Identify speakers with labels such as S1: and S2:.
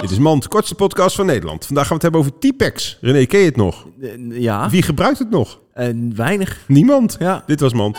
S1: Dit is Mand, kortste podcast van Nederland. Vandaag gaan we het hebben over T-Pex. René, ken je het nog?
S2: Ja,
S1: Wie gebruikt het nog?
S2: en weinig.
S1: Niemand.
S2: Ja.
S1: Dit was Mand.